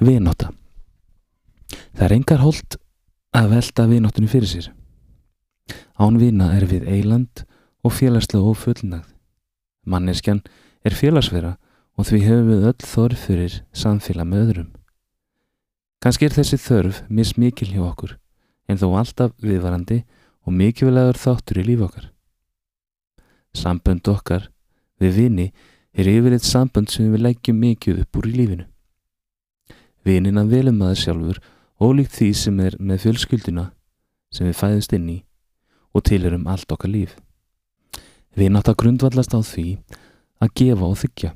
Vinóta Það er engar hold að velta vinóttunni fyrir sér. Án vina er við eiland og félagslega og fullnægð. Manneskjan er félagsvera og því hefur við öll þörf fyrir samfélag með öðrum. Kanski er þessi þörf mismikil hjá okkur en þó alltaf viðvarandi og mikilvægur þáttur í líf okkar. Sambönd okkar við vini er yfirleitt sambönd sem við leggjum mikið upp úr í lífinu. Vinina velum maður sjálfur ólíkt því sem er með fjölskylduna sem við fæðust inn í og tilurum allt okkar líf. Við nátt að grundvallast á því að gefa og þykja,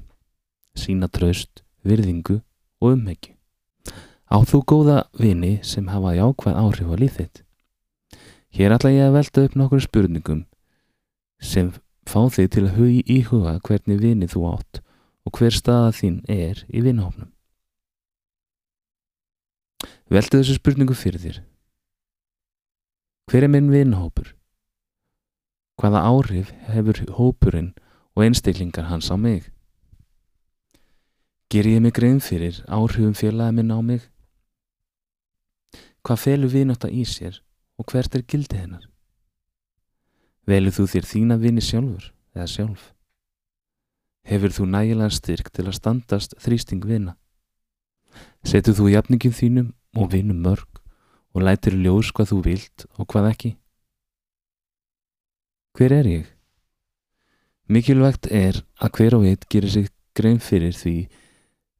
sína traust, virðingu og umhegju. Á þú góða vini sem hafa jákvæð áhrif á líf þitt. Hér ætla ég að velta upp nokkur spurningum sem fá þig til að hugi íhuga hvernig vini þú átt og hver staða þín er í vinahófnum. Veltu þessu spurningu fyrir þér. Hver er minn vinahópur? Hvaða áhrif hefur hópurinn og einstaklingar hans á mig? Ger ég mig grein fyrir áhrifum félagi minn á mig? Hvað felur vinátt í sér og hvert er gildi hennar? Velur þú þér þína vini sjálfur eða sjálf? Hefur þú nægilega styrk til að standast þrýsting vina? Setur þú jafningin þínum og vinum mörg og lætir ljós hvað þú vilt og hvað ekki? Hver er ég? Mikilvægt er að hver og eitt gerir sig grein fyrir því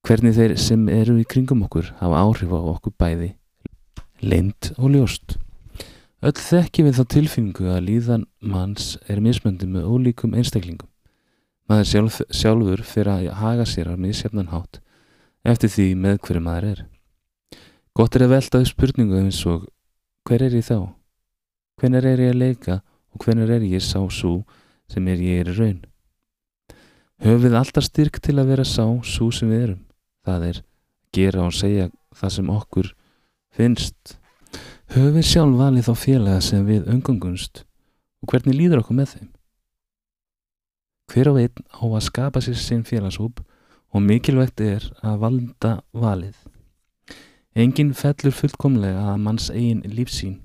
hvernig þeir sem eru í kringum okkur hafa áhrif á okkur bæði, lind og ljóst. Öll þekki við þá tilfinningu að líðan manns er mismöndi með ólíkum einstaklingum. Maður sjálf, sjálfur fyrir að haga sér á misjafnan hátt eftir því með hverju maður er. Gott er að velta upp spurningu eins og hver er ég þá? Hvenar er ég að leika og hvenar er ég sá svo sem er ég er í raun? Höfum við alltaf styrk til að vera sá svo sem við erum? Það er gera og segja það sem okkur finnst. Höfum við sjálf valið þá félaga sem við öngungunst og hvernig líður okkur með þeim? Hver á einn á að skapa sér sinn félagshóp og mikilvægt er að valda valið. Engin fellur fullkomlega að manns eigin lífsín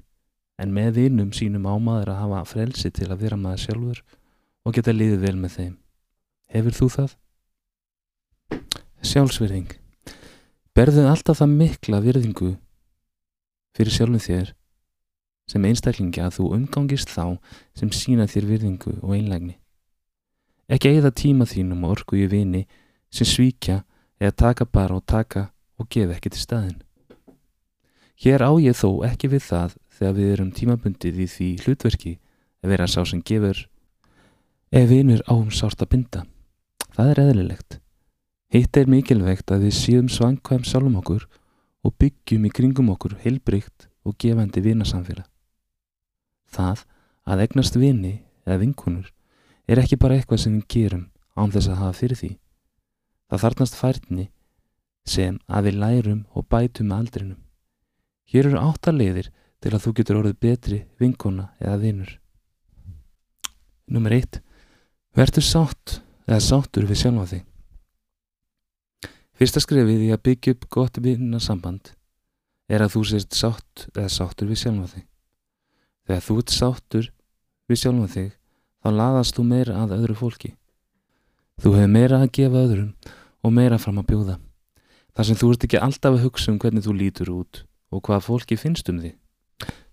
en með vinum sínum ámaður að hafa frelsi til að vera maður sjálfur og geta liðið vel með þeim. Hefur þú það? Sjálfsverðing. Berðu alltaf það mikla virðingu fyrir sjálfum þér sem einstaklingi að þú umgangist þá sem sína þér virðingu og einlægni. Ekki eigða tíma þínum og orku í vini sem svíkja eða taka bara og taka og gefa ekki til staðin. Hér á ég þó ekki við það þegar við erum tímabundið í því hlutverki að vera sá sem gefur ef einur áum sárt að binda. Það er eðlilegt. Hitt er mikilvægt að við síðum svangkvæm sjálfum okkur og byggjum í kringum okkur heilbrygt og gefandi vinasamfélag. Það að egnast vini eða vinkunur er ekki bara eitthvað sem við gerum án þess að hafa fyrir því. Það þarnast færni sem að við lærum og bætum aldrinum. Hér eru átta leiðir til að þú getur orðið betri vinkona eða vinnur. Númer eitt. Verður sátt eða sáttur við sjálfa þig. Fyrsta skrefið í að byggja upp gott vinnasamband er að þú sést sátt eða sáttur við sjálfa þig. Þegar þú ert sáttur við sjálfa þig þá laðast þú meira að öðru fólki. Þú hefur meira að gefa öðrum og meira fram að bjóða. Þar sem þú ert ekki alltaf að hugsa um hvernig þú lítur út og hvað fólki finnst um því.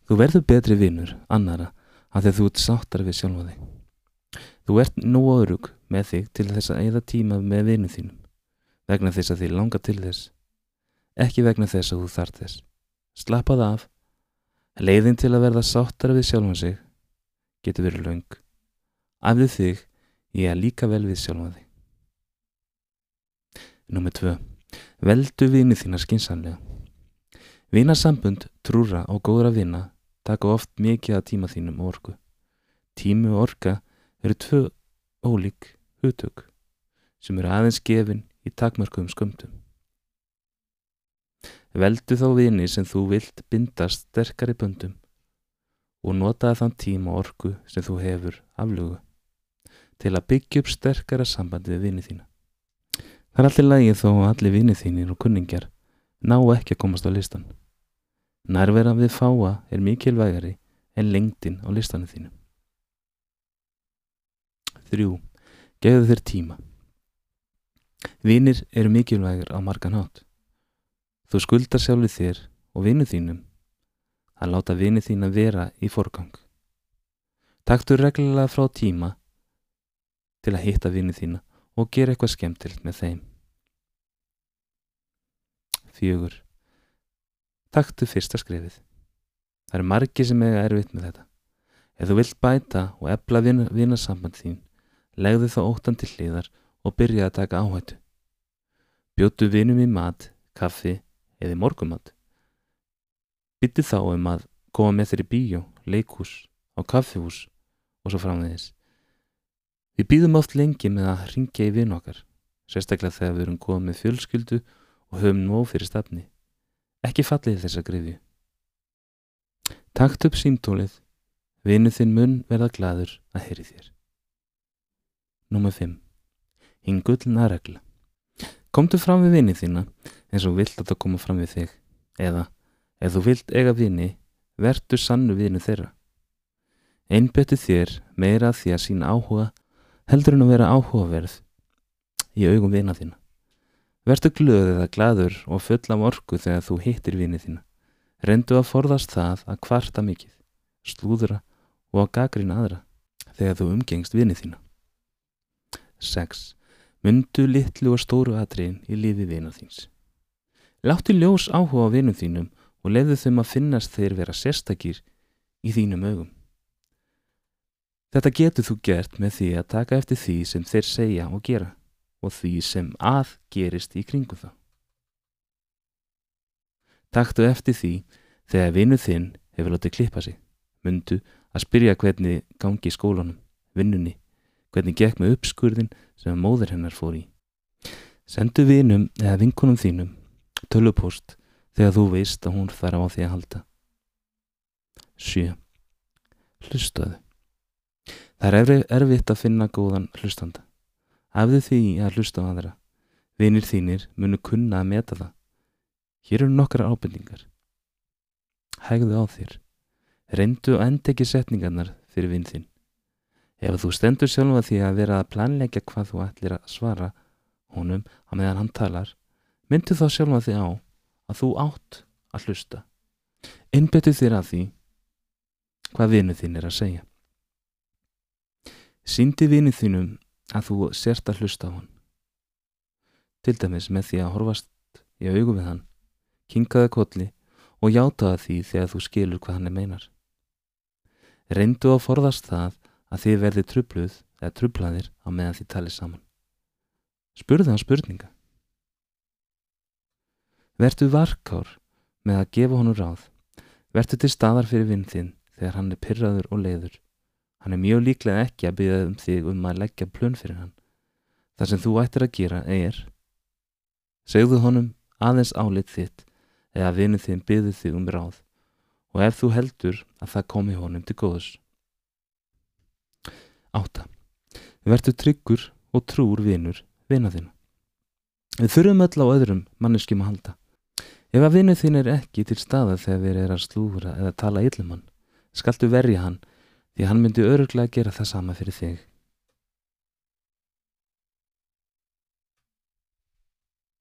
Þú verður betri vinnur, annara, að þegar þú ert sáttar við sjálfa þig. Þú ert nú öðrug með þig til þess að eða tíma með vinnu þínum, vegna þess að þið langar til þess, ekki vegna þess að þú þart þess. Slappað af, leiðin til að verða sáttar við sjálfa sig getur verið laung. Afðu þig ég er líka vel við sjálfa þig. Númið tvö. Veldu vinnu þína skinsanlega. Vinasambund, trúra og góðra vina taka oft mikið að tíma þínum og orku. Tími og orka eru tvö ólík hugtök sem eru aðeins gefin í takmörkum skömmtum. Veldu þá vini sem þú vilt bindast sterkari böndum og notaði þann tíma og orku sem þú hefur aflugu til að byggja upp sterkara sambandi við vinið þína. Það er allir lægið þó að allir vinið þínir og kunningjar ná ekki að komast á listan. Nærvera við fáa er mikilvægari en lengdin á listanum þínum. 3. Gefðu þér tíma. Vinir eru mikilvægir á margan hátt. Þú skuldar sjálfur þér og vinnu þínum að láta vinni þín að vera í forgang. Taktu reglulega frá tíma til að hitta vinni þína og gera eitthvað skemmtilt með þeim. Fjögur. Taktu fyrsta skrifið. Það eru margi sem eiga erfitt með þetta. Ef þú vilt bæta og ebla vinnarsamband þín, legðu þá óttan til hliðar og byrja að taka áhættu. Bjótu vinum í mat, kaffi eða morgumat. Byttu þá um að koma með þér í bíó, leikhús, á kaffihús og svo framvegis. Við býðum oft lengi með að ringja í vinn okkar, sérstaklega þegar við erum komið fjölskyldu og höfum nóg fyrir stafni. Ekki fallið þessa grifju. Takt upp símtólið, vinnu þinn mun verða gladur að heyri þér. Númer 5. Hinn gullna regla. Komdu fram við vinni þína eins og vilt að það koma fram við þig eða ef þú vilt eiga vini, verdu sannu vinu þeirra. Einbetu þér meira því að sína áhuga heldur en að vera áhugaverð í augum vina þína. Vertu glöð eða gladur og full af orku þegar þú hittir vinið þína. Rendu að forðast það að kvarta mikið, slúðra og að gagrina aðra þegar þú umgengst vinið þína. 6. Mundu litlu og stóru atriðin í lífi vina þíns. Láttu ljós áhuga á vinum þínum og leiðu þeim að finnast þeir vera sérstakir í þínum augum. Þetta getur þú gert með því að taka eftir því sem þeir segja og gera og því sem að gerist í kringum það. Taktu eftir því þegar vinnu þinn hefur látið klippa sig. Mundu að spyrja hvernig gangi í skólanum, vinnunni, hvernig gekk með uppskurðin sem móður hennar fór í. Sendu vinum eða vinkunum þínum tölupost þegar þú veist að hún þarf á því að halda. 7. Hlustaðu. Það er erfitt að finna góðan hlustanda. Afðu því að hlusta á aðra. Vinir þínir munu kunna að meta það. Hér eru nokkra ábyrningar. Hægðu á þér. Reyndu og endegi setningarnar fyrir vinn þinn. Ef þú stendur sjálfa því að vera að planleggja hvað þú ætlir að svara honum að meðan hann talar, myndu þá sjálfa því á að þú átt að hlusta. Innbetu þér að því hvað vinnu þín er að segja. Sýndi vinnu þínum að þú sért að hlusta á hann. Til dæmis með því að horfast í augu við hann, kinkaða kolli og játaða því þegar þú skilur hvað hann er meinar. Reyndu að forðast það að þið verði trubluð eða trublaðir á meðan þið talið saman. Spurðu hann spurninga. Vertu varkár með að gefa honum ráð. Vertu til staðar fyrir vinn þinn þegar hann er pyrraður og leiður. Hann er mjög líklega ekki að byggja um þig um að leggja plön fyrir hann. Það sem þú ættir að gera er segðu honum aðeins álit þitt eða vinnu þinn byggðu þig um ráð og ef þú heldur að það komi honum til góðs. 8. Vertu tryggur og trúr vinnur vinna þína. Við þurfum öll á öðrum manneskjum að halda. Ef að vinnu þín er ekki til staða þegar við erum að slúra eða tala yllumann, skaltu verja hann því hann myndi öruglega gera það sama fyrir þig